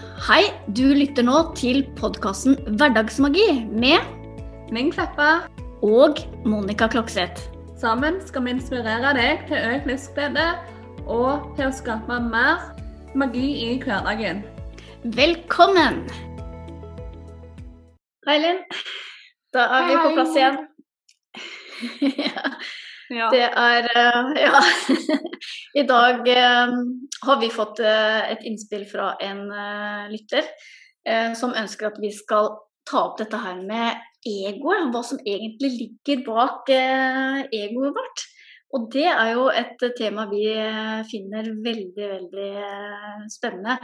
Hei, du lytter nå til podkasten Hverdagsmagi med Ming Kleppa. og Monica Klokseth. Sammen skal vi inspirere deg til økt livsglede og til å skape mer magi i hverdagen. Velkommen! Hei, Linn. Da er vi på plass igjen. ja, Ja. det er eh, Ja. I dag eh, har vi fått eh, et innspill fra en lytter som ønsker at vi skal ta opp dette her med egoet. Hva som egentlig ligger bak egoet vårt. Og det er jo et tema vi finner veldig, veldig spennende.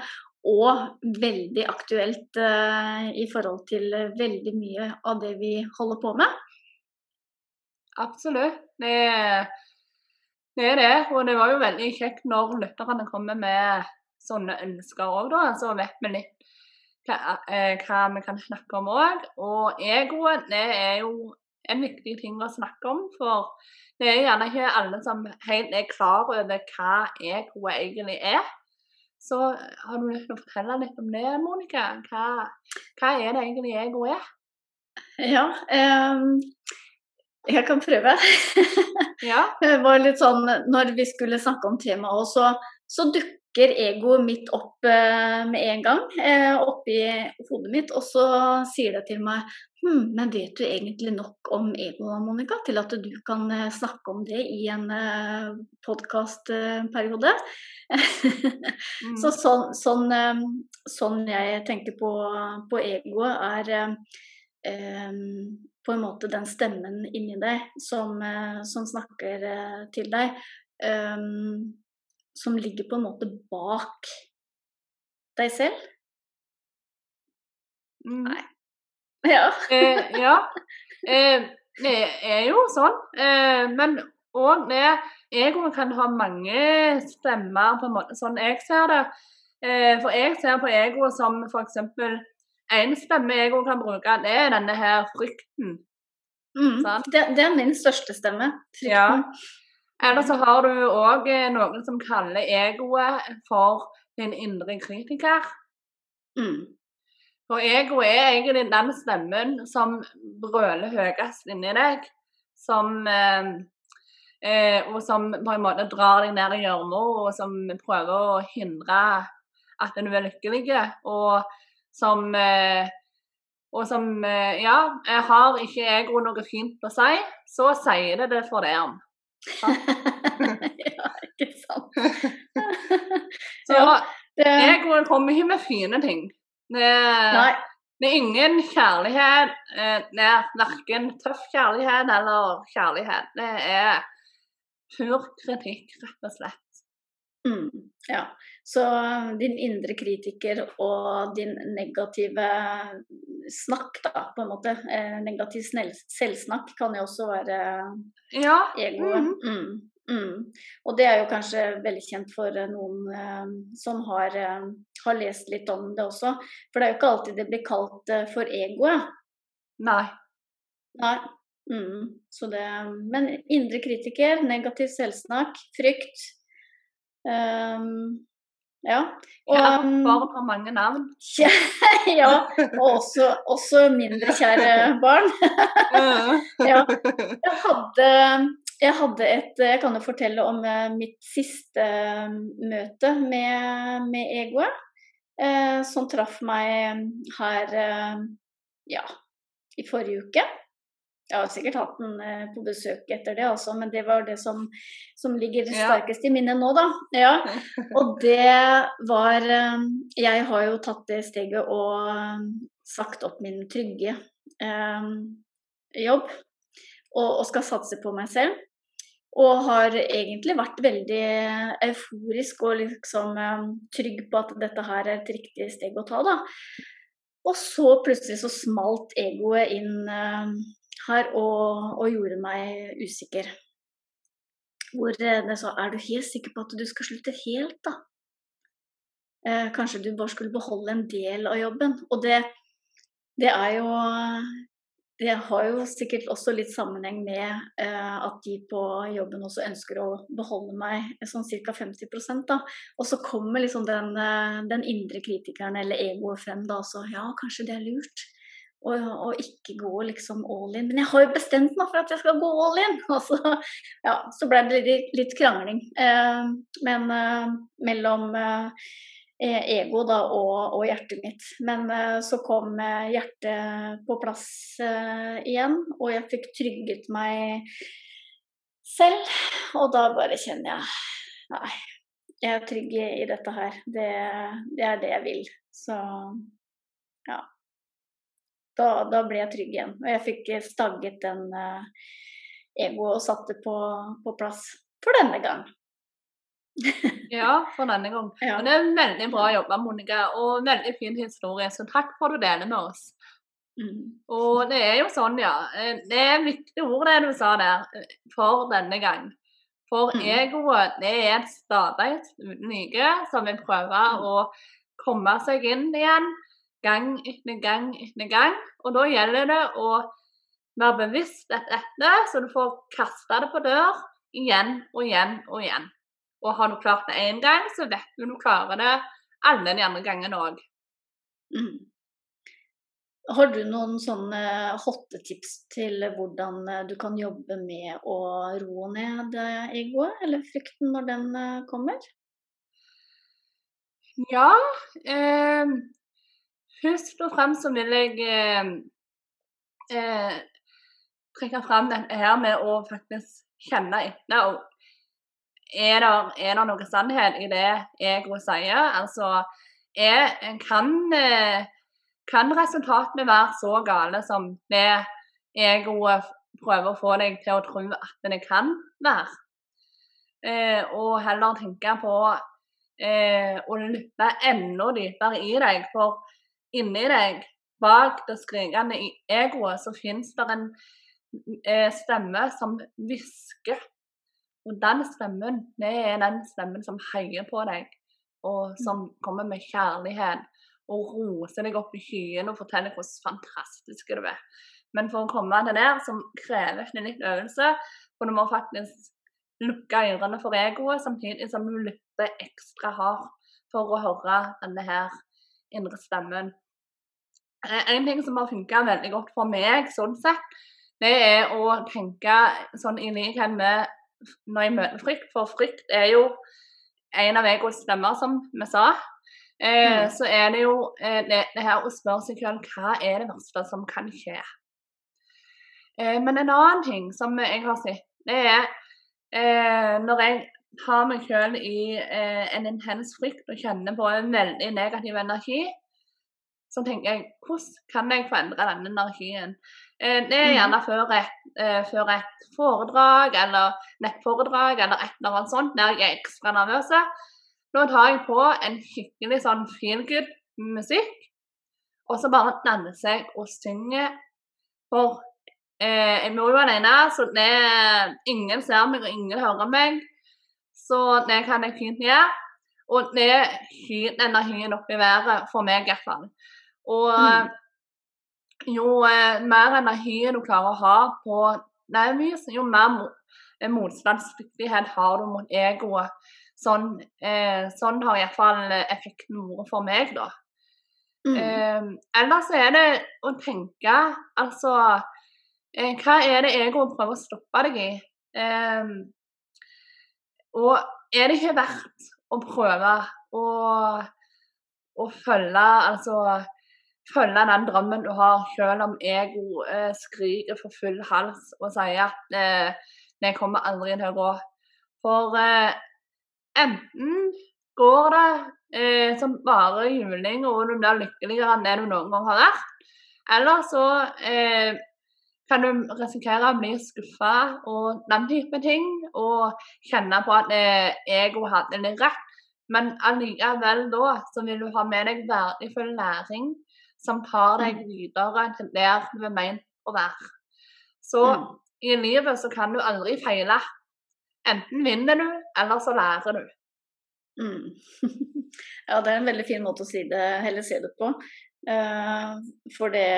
Og veldig aktuelt i forhold til veldig mye av det vi holder på med. Absolutt. Det, det er det. Og det var jo veldig kjekt når lytterne kommer med sånne ønsker òg, da. Så vet vi litt hva, eh, hva vi kan snakke om òg. Og egoet, det er jo en viktig ting å snakke om. For det er gjerne ikke alle som helt er klar over hva egoet egentlig er. Så har du lyst til å fortelle litt om det, Monica? Hva, hva er det egentlig egoet er? Ja, ehm, jeg kan prøve. Ja. Det var litt sånn, Når vi skulle snakke om temaet også, så dukker egoet mitt opp eh, med en gang eh, oppi hodet mitt. Og så sier det til meg hm, men vet du egentlig nok om egoet, Monica, til at du kan eh, snakke om det i en eh, podkastperiode? Mm. Så sånn, sånn, eh, sånn jeg tenker på, på egoet, er eh, på en måte den stemmen inni deg som, eh, som snakker eh, til deg. em, som ligger på en måte bak deg selv. Mm. Nei. Ja. Eh, ja. Eh, det er jo sånn. Eh, men òg det Egoet kan ha mange stemmer, på en måte, sånn jeg ser det. Eh, for jeg ser på egoet som f.eks. En stemme egoet kan bruke, det er denne her frykten. Mm. Det, det er min største stemme. Ja. Eller så har du òg noen som kaller egoet for din indre kritiker. Mm. For ego er egentlig den stemmen som brøler høyest inni deg. Som eh, eh, Og som på en måte drar deg ned i gjørma, og som prøver å hindre at du er lykkelig. Og som eh, Og som eh, Ja, jeg har ikke ego noe fint å si, så sier det det for det om. ja, ikke sant. Så Ja, det, kommer ikke med fine ting. Det, nei, Det er ingen kjærlighet. eh, Det er verken tøff kjærlighet eller kjærlighet. Det er pur kritikk, rett og slett. Mm, ja. Så din indre kritiker og din negative snakk, da, på en måte. Eh, negativ selvsnakk kan jo også være Ja. egoet. mhm. Mm, mm. Og det er jo kanskje veldig kjent for eh, noen eh, som har, eh, har lest litt om det også. For det er jo ikke alltid det blir kalt eh, for egoet. Nei. Nei. Mm, så det, men indre kritiker, negativ selvsnakk, frykt. ehm, ja. Og, Kjære um, barn har mange navn. ja, og også, også mindre kjære barn. Ja. Jeg hadde, jeg hadde et Jeg kan jo fortelle om eh, mitt siste eh, møte med, med egoet. Eh, som traff meg her eh, ja, i forrige uke. Jeg har sikkert hatt den eh, på besøk etter det, altså, men det var det som, som ligger Ja. sterkest i minnet nå, da. Ja. Og det var eh, Jeg har jo tatt det steget og eh, sagt opp min trygge eh, jobb og, og skal satse på meg selv. Og har egentlig vært veldig euforisk og liksom trygg på at dette her er et riktig steg å ta, da. Og så plutselig så smalt egoet inn her og, og gjorde meg usikker. Hvor eh, det sa Er du helt sikker på at du skal slutte helt, da? Eh, kanskje du bare skulle beholde en del av jobben. Og det, det er jo det har jo sikkert også litt sammenheng med eh, at de på jobben også ønsker å beholde meg sånn ca. 50% da. Og så kommer liksom den, uh, den indre kritikeren eller egoet frem da også. Ja, kanskje det er lurt å ikke gå liksom all in. Men jeg har jo bestemt meg for at jeg skal gå all in! Og så, ja, så ble det litt, litt krangling. Eh, men mellom Eh, ego da, og, og, hjertet mitt. Men uh, så kom uh, hjertet på plass igjen, og jeg fikk trygget meg selv. Og da bare kjenner jeg Nei, jeg er trygg i dette her. Det, det er det jeg vil. Så ja. Da, da, ble jeg trygg igjen. Og jeg fikk stagget den egoet og satt det på, på plass for denne gang ja, for denne gang. Ja. Men det er veldig bra jobba, Monica, og veldig fin historie. Så takk for at du deler med oss. Mm. Og det er jo sånn, ja. Eh, det er viktige ord det du sa der, eh, for denne gang. For mm. egoet det er et stadig uten like som vil prøve mm. å komme seg inn igjen gang etter gang etter gang. Og da gjelder det å være bevisst dette, så du får kasta det på dør igjen og igjen og igjen. Og har du klart det én gang, så vet du du klarer det alle de andre gangene òg. Mm. Har du noen sånne hottetips til hvordan eh, du kan jobbe med å roe ned eh, egoet, eller frykten når den eh, kommer? Ja. Eh, først og fremst så vil jeg eh, eh, trekke fram dette her med å faktisk kjenne etter. og er det, noe sannhet i det jeg sier? Altså, er, kan, eh, kan resultatene være så gale som det egoet prøver å få deg til å tro at det kan være? Eh, og heller tenke på eh, å lytte enda dypere i deg, for inni deg, bak det skrikende egoet, så finnes det en eh, stemme som hvisker og den stemmen, det er den stemmen som heier på deg, og som kommer med kjærlighet og roser deg opp i skyene og forteller hvor fantastisk du er. Men for å komme til der, som krever en litt øvelse, for du må faktisk lukke ørene for egoet, samtidig som du lytter ekstra hardt for å høre denne her indre stemmen. Eh, en ting som har funka veldig godt for meg, sånn sett, det er å tenke sånn i likhet med når jeg møter frykt, for frykt er jo en av egos stemmer, som vi sa. Eh, mm. Så er det jo eh, det, det, her å spørre seg selv hva er det verste som kan skje. Eh, men en annen ting som jeg har sett, det er eh, når jeg har meg selv i en intens frykt og kjenner på en veldig negativ energi, så tenker jeg hvordan kan jeg forandre denne energien? Eh, det er mm. gjerne før et, eh, før et foredrag eller nettforedrag eller et eller annet sånt der jeg er ekstra nervøs. Nå tar jeg på en skikkelig sånn feel good musikk, og så bare danser jeg og synger. For eh, jeg bor jo alene, så det, ingen ser meg og ingen hører meg. Så det kan jeg fint gjøre. Og det skyter energien opp i været, for meg i hvert fall. Og mm. jo eh, mer energi du klarer å ha på nervus, jo mer eh, motstandsdyktighet har du mot egoet. Sånn, eh, sånn har iallfall effekten vært for meg, da. Mm. Eh, ellers er det å tenke altså eh, Hva er det egoet prøver å stoppe deg i? Eh, og er det ikke verdt å prøve å, å følge altså følge den drømmen du har, selv om ego eh, skriker for full hals og sier at eh, det kommer aldri til å gå. For eh, enten går det eh, som bare juling, og du blir lykkeligere enn det du noen gang har vært, eller så eh, kan du risikere å bli skuffa og den type ting, og kjenne på at eh, ego hadde litt rett. Men allikevel da så vil du ha med deg verdifull læring som tar deg mm. videre der du er meint å være. Så mm. i livet så kan du aldri feile. Enten vinner du, eller så lærer du. Mm. ja, det er en veldig fin måte å si det, heller se det på. Uh, for det,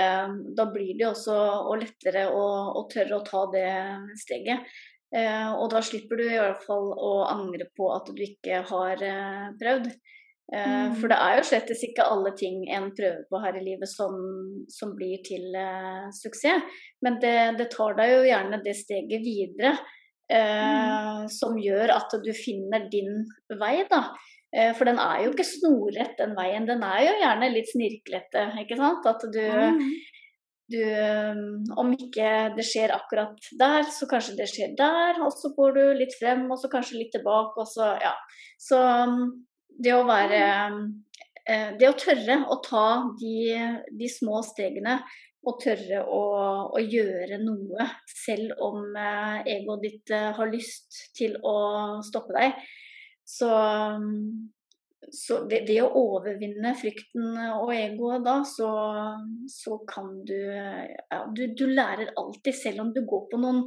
da blir det også og lettere å, å, tørre å ta det steget. Uh, og da slipper du i hvert fall å angre på at du ikke har uh, prøvd. Mm. For det er jo slett ikke alle ting en prøver på her i livet som, som blir til suksess. Men det, det, tar deg jo gjerne det steget videre eh, som gjør at du finner din vei, da. Uh, for den er jo ikke snorrett, den veien. Den er jo gjerne litt snirklete, ikke sant. At du, mm. du Om ikke det skjer akkurat der, så kanskje det skjer der. Og så går du litt frem, og så kanskje litt tilbake, og så ja. Så det å være eh, Det å tørre å ta de, de små stegene og tørre å, å, gjøre noe, selv om eh, egoet ditt eh, har lyst til å stoppe deg. Så, så det, det, å overvinne frykten og egoet da, så, så kan du, ja, du Du lærer alltid, selv om du går på noen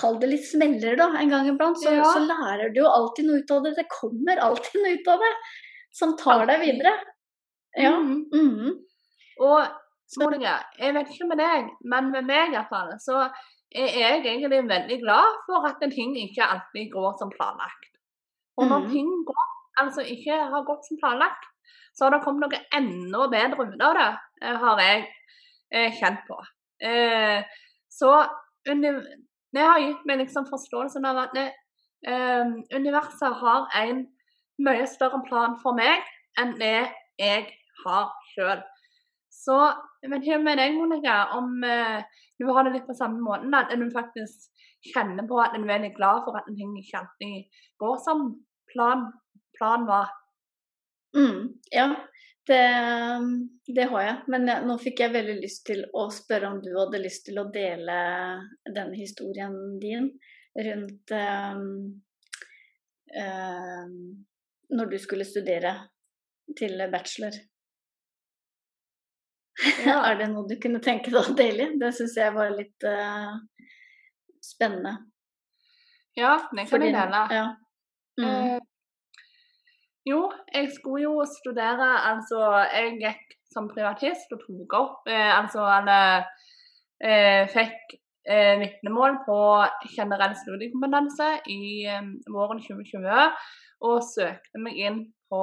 Kall det litt smeller da, en gang iblant, så, ja. så lærer du jo alltid noe ut av det. Det kommer alltid noe ut av det som tar deg videre. Ja. Mm -hmm. Og Monica, jeg vet ikke med deg, men med meg iallfall, så er jeg egentlig veldig glad for at en ting ikke alltid går som planlagt. Og når mm. ting går, altså ikke har gått som planlagt, så har det kommet noe enda bedre ut av det, eh, har jeg eh, kjent på. Eh, så det har gitt meg liksom forståelsen av at eh, universet har en mye større plan for meg enn det jeg har sjøl. Så men ikke med deg, Monica, om uh, du har det litt på samme måten. At du faktisk kjenner på at du er veldig glad for at en ting ikke alltid går som plan, plan var. Mm, ja, det, det, har jeg. Men jeg, nå fikk jeg veldig lyst til å spørre om du hadde lyst til å dele denne historien din rundt um, um, når du skulle studere til bachelor. Ja. er det noe du kunne tenke deg å dele? Det syns jeg var litt uh, spennende. Ja, det kan jeg dele. Ja. Mm. Jo, jeg skulle jo studere Altså, jeg gikk som privatist og tok opp eh, Altså, eller eh, fikk eh, vitnemål på generell studiekompetanse i eh, våren 2020 og søkte meg inn på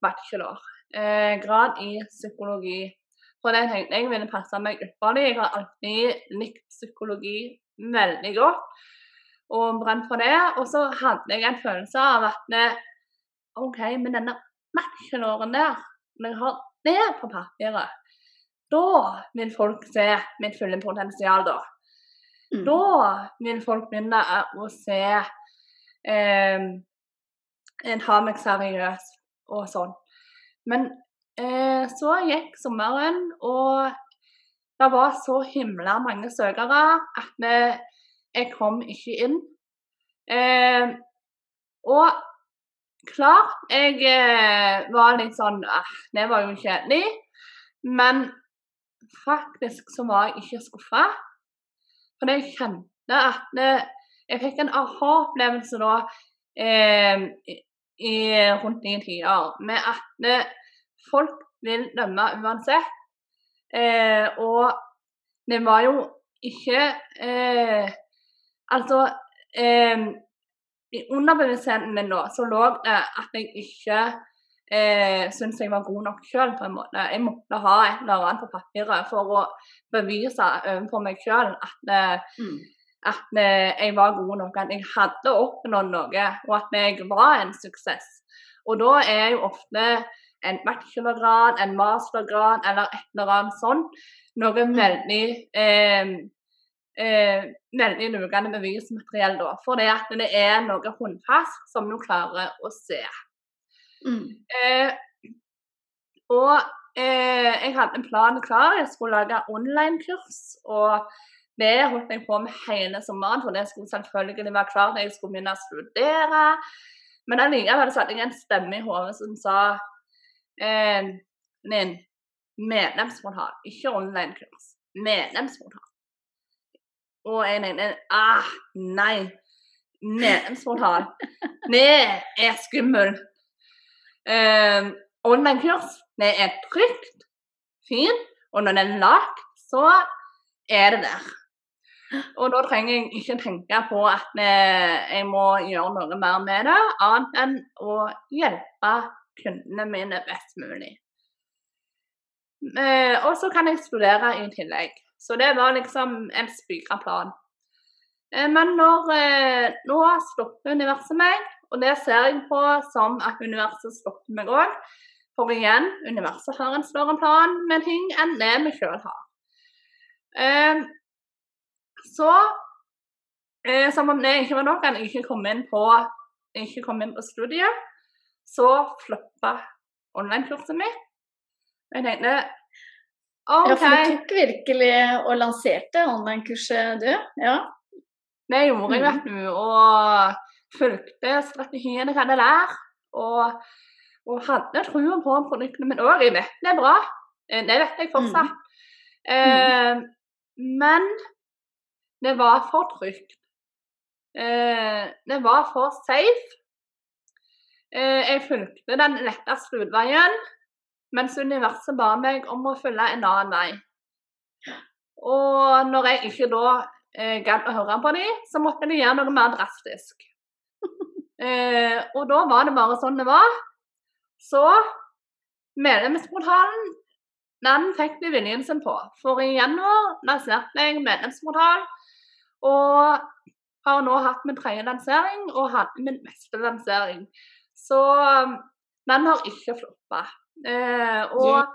bachelor. Eh, i psykologi for det tenkte jeg ville passe meg ypperlig. Jeg har alltid likt psykologi veldig godt og brent for det. Og så hadde jeg en følelse av at OK, men denne matchenåren der, når jeg har det på papiret, da vil folk se mitt fulle potensial, da. Mm. Da vil folk begynne å se eh, en ha meg seriøst og sånn. Men Eh, så gikk sommeren, og det var så himla mange søkere at jeg kom ikke inn. Eh, og klart, jeg eh, var litt sånn ah, Det var jo kjedelig. Men faktisk så var jeg ikke skuffa. For jeg kjente at jeg fikk en aha-opplevelse da eh, i, rundt nye tider med at folk vil dømme uansett. Eh, og det var jo ikke eh, Altså eh, I underbevisstheten min da, så lå det at jeg ikke eh, syntes jeg var god nok sjøl, på en måte. Jeg måtte ha et eller annet på papiret for å bevise overfor meg sjøl at, mm. at eh, jeg var god nok, at jeg hadde oppnådd noe, og at jeg var en suksess. Og da er jo ofte en bachelorgrad, en mastergrad eller et eller annet sånt. Noe mm. veldig eh, eh, veldig lugende bevismateriell, da. For det at det er noe håndfast som du klarer å se. Mm. Eh, og eh, jeg hadde en plan klar. Jeg skulle lage online-kurs. og det holdt jeg på med hele sommeren, for det skulle selvfølgelig være klart når jeg skulle begynne å studere. Men allikevel satte jeg en stemme i hodet som sa eh, men medlemsportal, ikke online-kurs. Medlemsportal. Og jeg tenkte ah, nei. Medlemsportal. Det er skummelt. Um, Online-kurs, er trygt, fint, og når det er lagt, så er det der. Og da trenger jeg ikke tenke på at eh, jeg må gjøre noe mer med det, annet enn å hjelpe kundene mine best mulig. Eh, og så kan jeg studere i tillegg. Så det var liksom en spikra plan. Eh, men når, nå stopper universet meg, og det ser jeg på som at universet stopper meg òg. For igjen, universet har en større plan med ting enn det vi sjøl har. Så eh, som om det ikke var nok, at ikke kom inn på, ikke kom inn på studiet, så floppa online-kurset mitt. Jeg tenkte OK. Ja, for du tok virkelig og lanserte online-kurset, du? Ja. Det gjorde jeg, vet du. Og fulgte strategien jeg hadde der. Og, og hadde troen på produktene mine òg. Jeg vet det er bra. Eh, det vet jeg fortsatt. Mm. Eh, men det var for trygt. Eh, det var for safe. Eh, jeg fulgte den letteste utveien, mens universet ba meg om å følge en annen vei. Og når jeg ikke da eh, gadd å høre på dem, så måtte de gjøre noe mer drastisk. Eh, og da var det bare sånn det var. Så medlemsportalen den fikk de viljen sin på. For i januar lanserte jeg medlemsportal og har nå hatt min tredje lansering og hadde min neste lansering. Så den har ikke floppa. Eh, og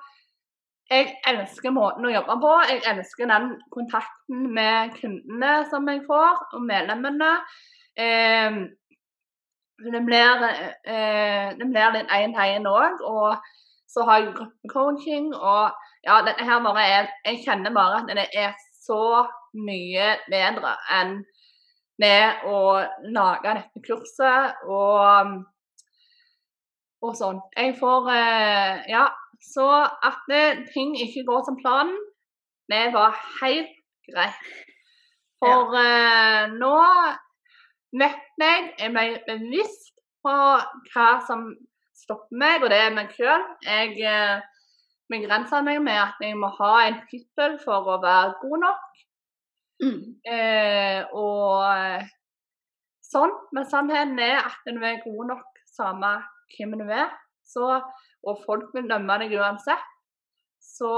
jeg elsker måten å jobbe på. Jeg elsker den kontakten med kundene som jeg får, og medlemmene. Eh, det blir, eh, det blir litt én-til-én òg. Og så har jeg gruppecoaching. Og ja, dette her bare er Jeg kjenner bare at det er så mye bedre enn med å lage dette kurset og, og sånn. Jeg får eh, Ja. Så at det, ting ikke går som planen, det var helt greit. For ja. eh, nå vet jeg, jeg ble bevisst på hva som stopper meg, og det er meg sjøl. Jeg eh, begrenser meg med at jeg må ha en tittel for å være god nok. Mm. Eh, og sånn. Men sannheten er at du er god nok samme hvem du er. Så, og folk vil dømme deg uansett. Så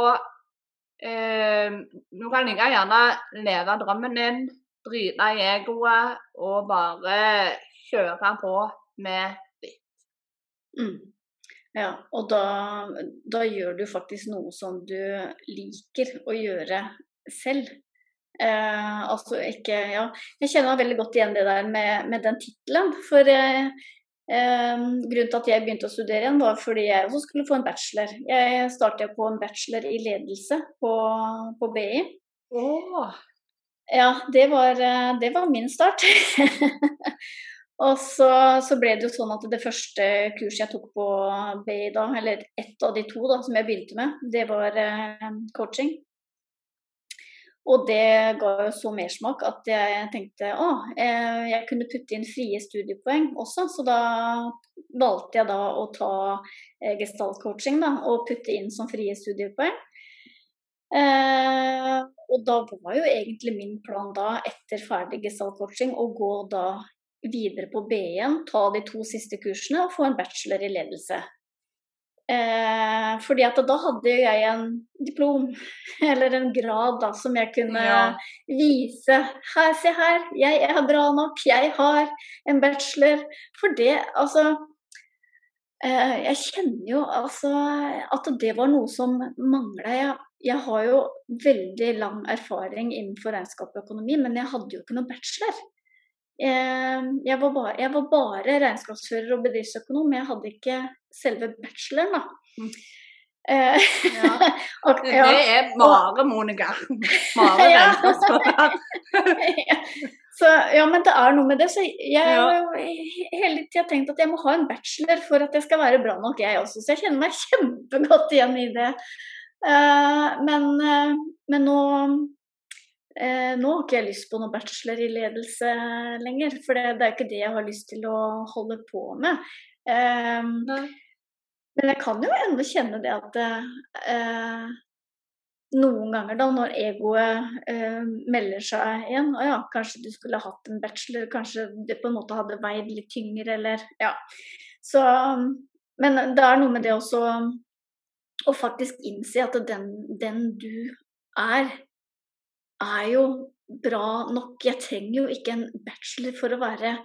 eh, nå kan jeg gjerne leve drømmen din, drite i egoet og bare kjøre på med ditt. Mm. Ja, og da, da, gjør du faktisk noe som du liker å gjøre selv. Eh, altså ikke Ja, jeg kjenner veldig godt igjen det der med, med den tittelen. For eh, grunnen til at jeg begynte å studere igjen, var fordi jeg også skulle få en bachelor. Jeg startet på en bachelor i ledelse på, på BI. Oh. Ja, det var, eh, det var min start. Og så, så, ble det jo sånn at det første kurset jeg tok på BI da, eller ett av de to da, som jeg begynte med, det var eh, coaching. Og det ga jo så mersmak at jeg tenkte å, eh, jeg kunne putte inn frie studiepoeng også. Så da valgte jeg da å ta eh, gestaltcoaching og putte inn som frie studiepoeng. Eh, og da var jo egentlig min plan da, etter ferdig gestaltcoaching, å gå da videre på B1, ta de to siste kursene og få en bachelor i ledelse. Eh, fordi at da hadde jeg en diplom, eller en grad, da, som jeg kunne ja. vise. Her, se her, jeg er bra nok, jeg har en bachelor. For det, altså eh, Jeg kjenner jo altså at det var noe som mangla. Jeg, jeg, har jo veldig lang erfaring innenfor regnskap og økonomi, men jeg hadde jo ikke noen bachelor. Eh, jeg var, bare, jeg var bare regnskapsfører og bedriftsøkonom, jeg hadde ikke selve bacheloren, da. Mm. Eh, ja. og, ja. Det er bare Monica. Bare regnskapsfører. Så, ja, men det er noe med det. Så jeg har ja. hele tida tenkt at jeg må ha en bachelor for at jeg skal være bra nok, jeg også. Så jeg kjenner meg kjempegodt igjen i det. Uh, men, uh, men nå Eh, nå har ikke jeg lyst på noe bachelor i ledelse lenger, for det, det, er ikke det jeg har lyst til å holde på med. Eh, Men jeg kan jo ennå kjenne det at eh, noen ganger da, når egoet eh, melder seg igjen Å ja, kanskje du skulle hatt en bachelor, kanskje det på en måte hadde veid litt tyngre, eller ja. Så Men det er noe med det også å faktisk innse at den, den du er, er jo bra nok. Jeg trenger jo ikke en bachelor for å være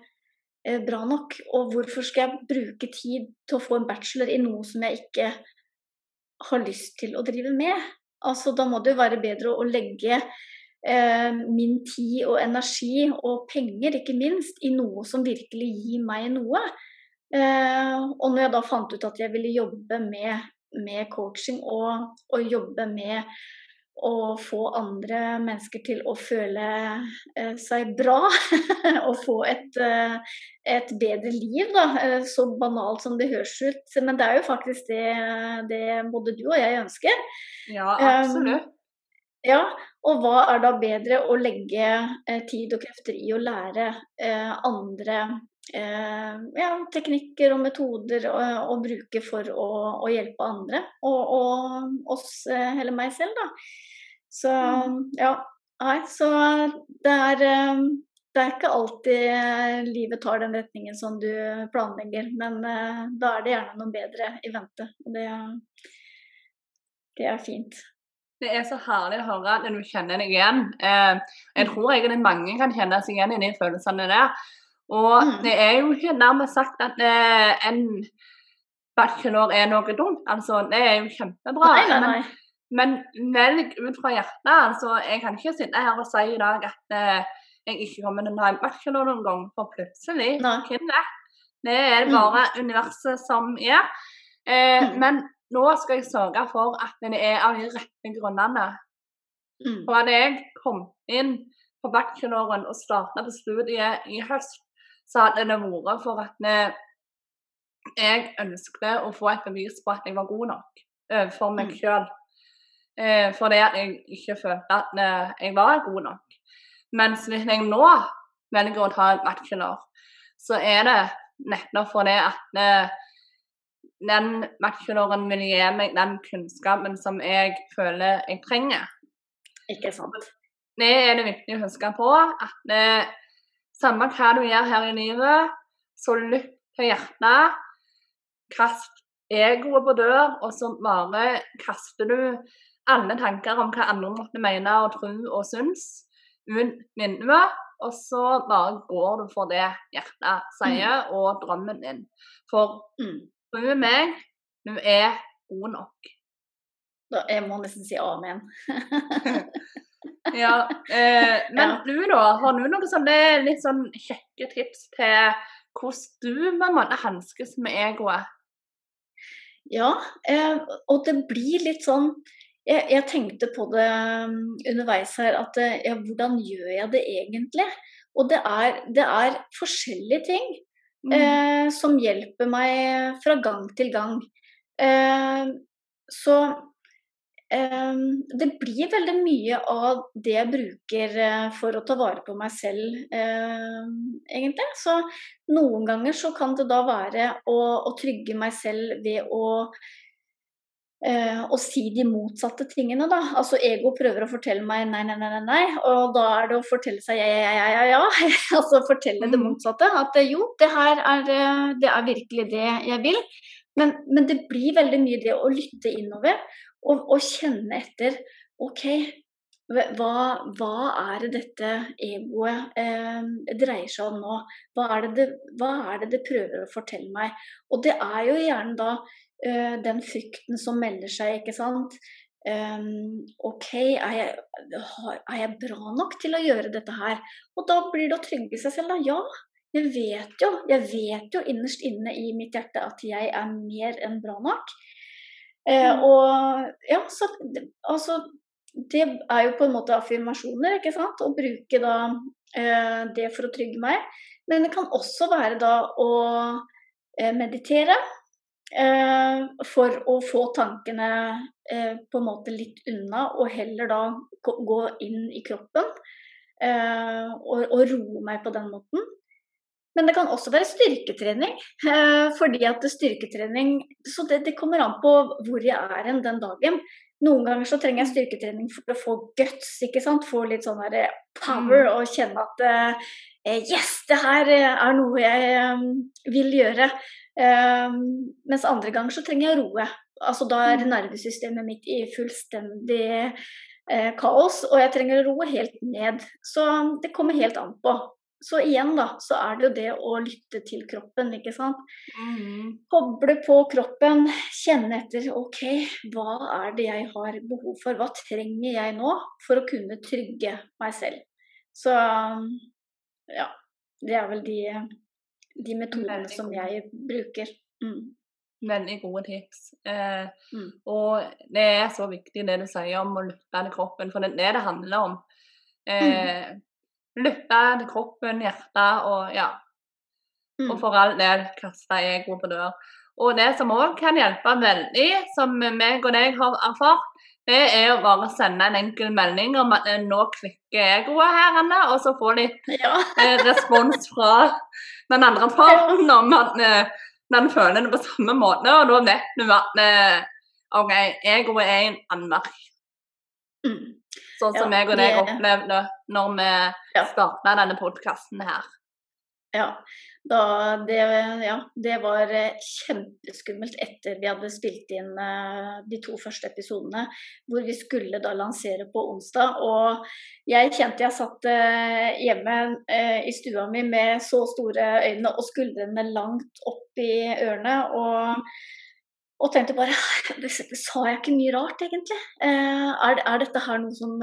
eh, bra nok. Og hvorfor skal jeg bruke tid til å få en bachelor i noe som jeg ikke har lyst til å drive med? Altså, da må det jo være bedre å legge eh, min tid og energi og penger, ikke minst, i noe som virkelig gir meg noe. Eh, og når jeg da fant ut at jeg ville jobbe med, med coaching og, og, jobbe med å få andre mennesker til å føle eh, seg bra og få et, eh, et, bedre liv, da. Eh, så banalt som det høres ut. Men det er jo faktisk det, det både du og jeg ønsker. Ja, absolutt. Um, ja, og hva er da bedre å legge tid og krefter i å lære eh, andre ja, teknikker og metoder å, å bruke for å, å, hjelpe andre, og, og oss, eller meg selv, da. Så mm. ja. Nei, så det er eh, det er ikke alltid eh, livet tar den retningen som du planlegger, men da er det gjerne noe bedre i vente. Og det, det, er fint. Det er så herlig å høre når du kjenner deg igjen. Jeg tror egentlig mange kan kjenne seg igjen i de følelsene der. Og mm. det er jo ikke nærmest sagt at uh, en bachelor er noe dumt. Altså, det er jo kjempebra. Nei, nei, nei. Men men velg ut fra hjertet. altså Jeg kan ikke sitte her og si i dag at eh, jeg ikke kommer til å ha en bachelor noen gang, for plutselig hvem vet? Det er det mm. bare mm. universet som gjør. Eh, mm. Men nå skal jeg sørge for at det er av de rette grunnene. Mm. For hadde jeg kommet inn på bacheloren og starta på studiet i høst, så hadde det vært for at vi, jeg ønsket å få et bevis på at jeg var god nok overfor meg mm. sjøl. Eh, fordi at jeg ikke følte at eh, jeg var god nok. Mens hvis jeg nå velger å ta en bachelor, så er det nettopp fordi at eh, den bacheloren vil gi meg den kunnskapen som jeg føler jeg trenger. Ikke sant. Det er det viktig å huske på. At eh, samme hva du gjør her i livet, så lytt til hjertet. Kast egoet på dør, og så bare kaster du alle tanker om hva andre måtte mene og tro og synes, ut vinduet. Og så bare går du for det hjertet sier, mm. og drømmen din. For mm. tro meg, du er god nok. Da, jeg må nesten si amen. ja, eh, Men ja. du, da? Har du noen sånne litt sånn kjekke tips til hvordan du med hanskes med egoet? Ja, eh, og det blir litt sånn jeg, jeg, tenkte på det um, underveis her, at eh, ja, hvordan gjør jeg det egentlig? Og det er, det er forskjellige ting mm. eh, som hjelper meg fra gang til gang. Eh, så det blir veldig mye av det jeg bruker eh, for å ta vare på meg selv, egentlig. Så noen ganger så kan det da være å, å trygge meg selv ved å eh, å si de motsatte tingene, da. Altså ego prøver å fortelle meg nei, nei, nei, nei, og da er det å fortelle seg ja, ja, ja, ja, ja. altså fortelle det mm. motsatte. At eh, jo, det her er, det er virkelig det jeg vil. Men, men, det blir veldig mye det å lytte innover og, og kjenne etter. OK, hva, hva, er det dette egoet eh, dreier seg om nå? Hva er, det, hva er, det det prøver å fortelle meg? Og det er jo gjerne da eh, den frykten som melder seg, ikke sant. Um, OK, er jeg, er jeg, bra nok til å gjøre dette her? Og da blir det å trygge seg selv, da. Ja, jeg vet jo, jeg vet jo innerst inne i mitt hjerte at jeg er mer enn bra nok. Uh, og ja, så altså Det er jo på en måte affirmasjoner, ikke sant. Å bruke da eh, det for å trygge meg. Men det kan også være da å meditere. Eh, for å få tankene eh, på en måte litt unna, og heller da gå inn i kroppen eh, og, og roe meg på den måten. Men det kan også være styrketrening. Eh, fordi at styrketrening Så det, det kommer an på hvor jeg er hen den dagen. Noen ganger så trenger jeg styrketrening for å få guts, ikke sant. Få litt sånn der power og kjenne at eh, Yes, det her er noe jeg vil gjøre. Mens andre ganger så trenger jeg roe. Altså da er nervesystemet mitt i fullstendig eh, kaos, og jeg trenger å roe helt ned. Så det kommer helt an på. Så igjen, da, så er det jo det å lytte til kroppen, ikke sant. Mm. Koble på kroppen, kjenne etter OK, hva er det jeg har behov for? Hva trenger jeg nå for å kunne trygge meg selv? Så ja. Det er vel de, de metodene som jeg bruker. Mm. Veldig gode tips. Eh, mm. Og det er så viktig det du sier om å lytte til kroppen, for det er det det handler om. Eh, mm. Lytte til kroppen, hjertet og ja. Mm. Og for all del kaste ego på dør. Og det som òg kan hjelpe veldig, som meg og deg har erfart, det er å bare sende en enkel melding om at nå klikker egoet her, Anne, og så får de ja. Eh, respons fra den andre parten om at eh, den føler det på samme måte, og da vet du at eh, OK, egoet er en anmerk. Mm. Sånn som ja, jeg og deg opplevde når vi ja. starta denne podkasten her. Ja, da, det, ja, det var eh, kjempeskummelt etter vi hadde spilt inn uh, de to første episodene, hvor vi skulle da lansere på onsdag. Og jeg kjente jeg satt uh, hjemme i stua mi med så store øyne og skuldrene langt opp i ørene. og og tenkte bare Sa jeg ikke mye rart, egentlig? Er, er dette her noe som,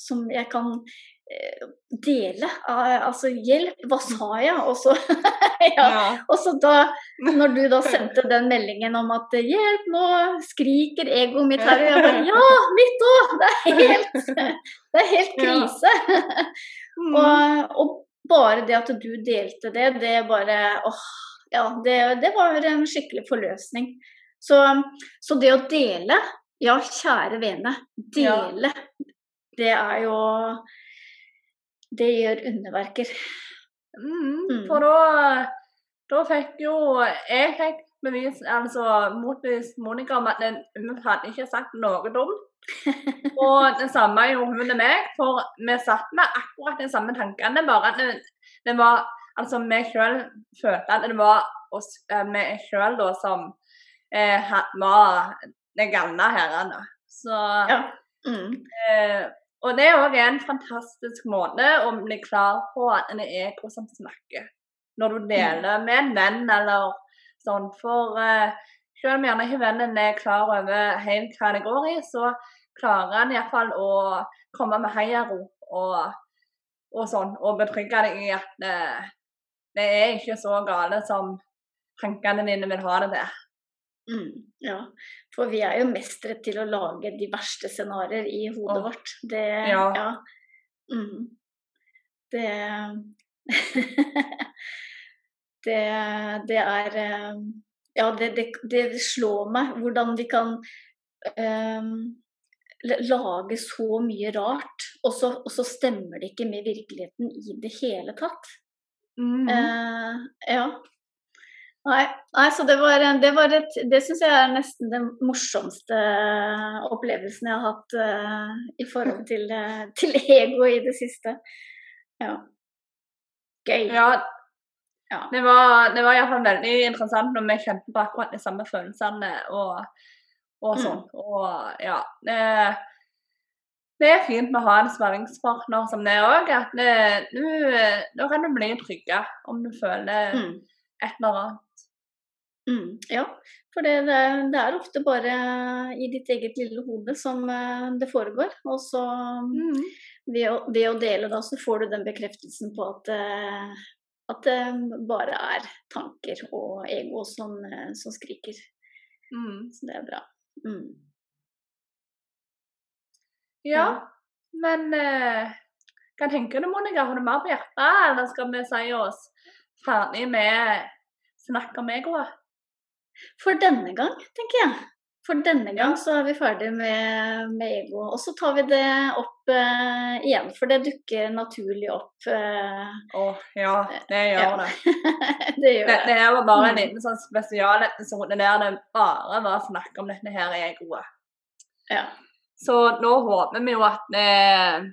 som jeg kan Eh, dele. Altså hjelp, hva sa jeg? Og så, ja. og så da, når du da sendte den meldingen om at hjelp, nå skriker egoet mitt her, og jeg bare ja, mitt òg! Det helt, det er helt krise. Ja. Mm. Og, og, bare det at du delte det, det bare åh, ja, det, det var en skikkelig forløsning. Så, så, det å dele, ja, kjære vene, dele, det er jo det gjør underverker. Mm, mm. For da, da fikk jo Jeg fikk bevis, altså motbevist Monica om at hun hadde ikke sagt noe dumt. og det samme gjorde hun med meg, for vi satt med akkurat de samme tankene, bare at det, det var Altså, vi sjøl følte at det var oss, eh, vi sjøl da som eh, var det gamle herren. Så ja. mm. eh, og det er òg en fantastisk måte å bli klar på at en er hvordan som snakker. Når du deler med en venn eller sånn. For eh, selv om gjerne ikke vennen er klar over helt hva det går i, så klarer han iallfall å komme med heiarop og, og sånn, og betrygge deg i at det, det er ikke så gale som tankene dine vil ha det til. Mm, ja, for vi er jo mestere til å lage de verste scenarioer i hodet oh. vårt. Det Ja. ja. Mm. Det det, det er eh, Ja, det, det, det, slår meg hvordan vi kan um, lage så mye rart, og så, og så, stemmer det ikke med virkeligheten i det hele tatt. Mm. Uh, ja. Nei, nei, så det var, det var et Det syns jeg er nesten den morsomste opplevelsen jeg har hatt uh, i forhold til, uh, til, ego i det siste. Ja. Gøy. Ja, ja. Det var, det var iallfall veldig interessant når vi kjente på akkurat de samme følelsene og, og sånn. Mm. Og ja. Det, det, er fint med å ha en sparringspartner som det òg. At nå kan du bli trygge om du føler mm. et eller annet. Mm, ja, for det, det, er ofte bare i ditt eget lille hode som uh, det foregår. Og så mm. ved, å, ved, å, dele da, så får du den bekreftelsen på at, uh, at det bare er tanker og ego som, som skriker. Mm. Så det er bra. Mm. Ja, ja, men hva tenker du Monica? Har du mer på hjertet, eller skal vi si oss ferdig med snakk om egoet? For denne gang, tenker jeg. For denne gang så er vi ferdig med, med ego. Og så tar vi det opp uh, igjen, for det dukker naturlig opp. Uh, oh, ja, det gjør ja. det. det gjør det. Det, var bare en mm. liten sånn spesialepisode der det bare var snakk om dette her egoet. Ja. Så nå håper vi jo at uh,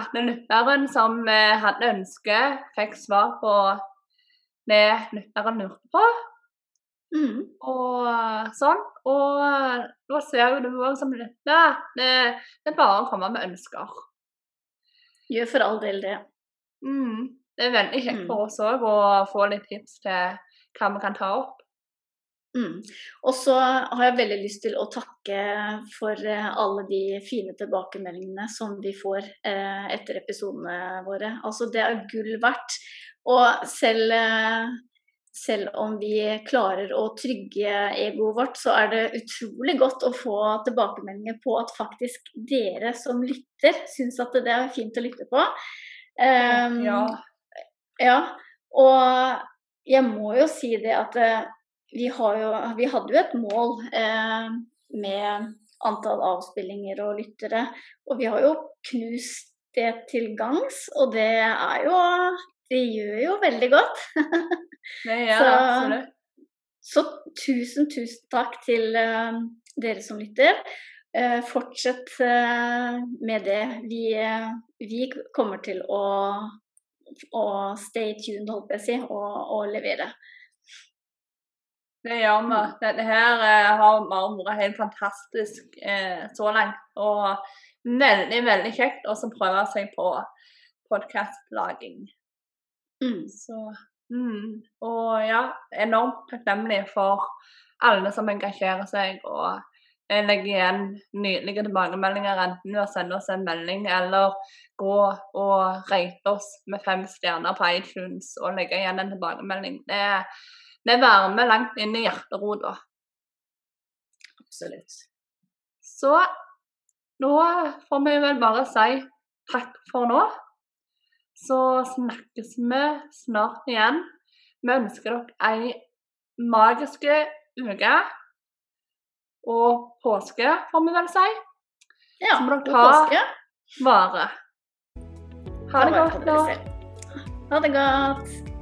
at lytteren som hadde ønske, fikk svar på det lytteren lurte på. Mm. Og sånn. Og nå ser jo du òg som lytter det, det er bare å komme med ønsker. Gjør for all del det. Mm. Det er veldig kjekt for mm. oss òg å få litt tips til hva vi kan ta opp. Mm. Og så har jeg veldig lyst til å takke for eh, alle de fine tilbakemeldingene som vi får eh, etter episodene våre. Altså det er gull verdt. Og selv, eh, selv om vi klarer å trygge egoet vårt, så er det utrolig godt å få tilbakemeldinger på at faktisk dere som lytter, syns at det er fint å lytte på. Um, ja. ja. Og jeg må jo si det at eh, vi, jo, vi hadde jo et mål eh, med antall avspillinger og lyttere. Og vi har jo knust det til gangs, og det er jo Det gjør jo veldig godt. det gjør det absolutt. Så tusen, tusen takk til uh, dere som lytter. Uh, fortsett uh, med det. Vi, vi, kommer til å, å stay tuned, holdt jeg å si, og, og levere. Det gjør vi. Dette her har bare vært helt fantastisk så langt. Og veldig, veldig kjekt å prøve seg på podkastlaging. Mm. Så mm. Og ja, enormt takknemlig for alle som engasjerer seg og legger igjen nydelige tilbakemeldinger, enten ved å sende oss en melding eller gå og rate oss med fem stjerner på iTunes og legge igjen en tilbakemelding. Det det varmer langt inn i hjerterota. Absolutt. Så nå får vi vel bare si takk for nå. Så snakkes vi snart igjen. Vi ønsker dere ei magisk uke. Og påske, får vi vel si. Ja, Så må dere ta påske. vare. Ha det godt, da. Ha det godt.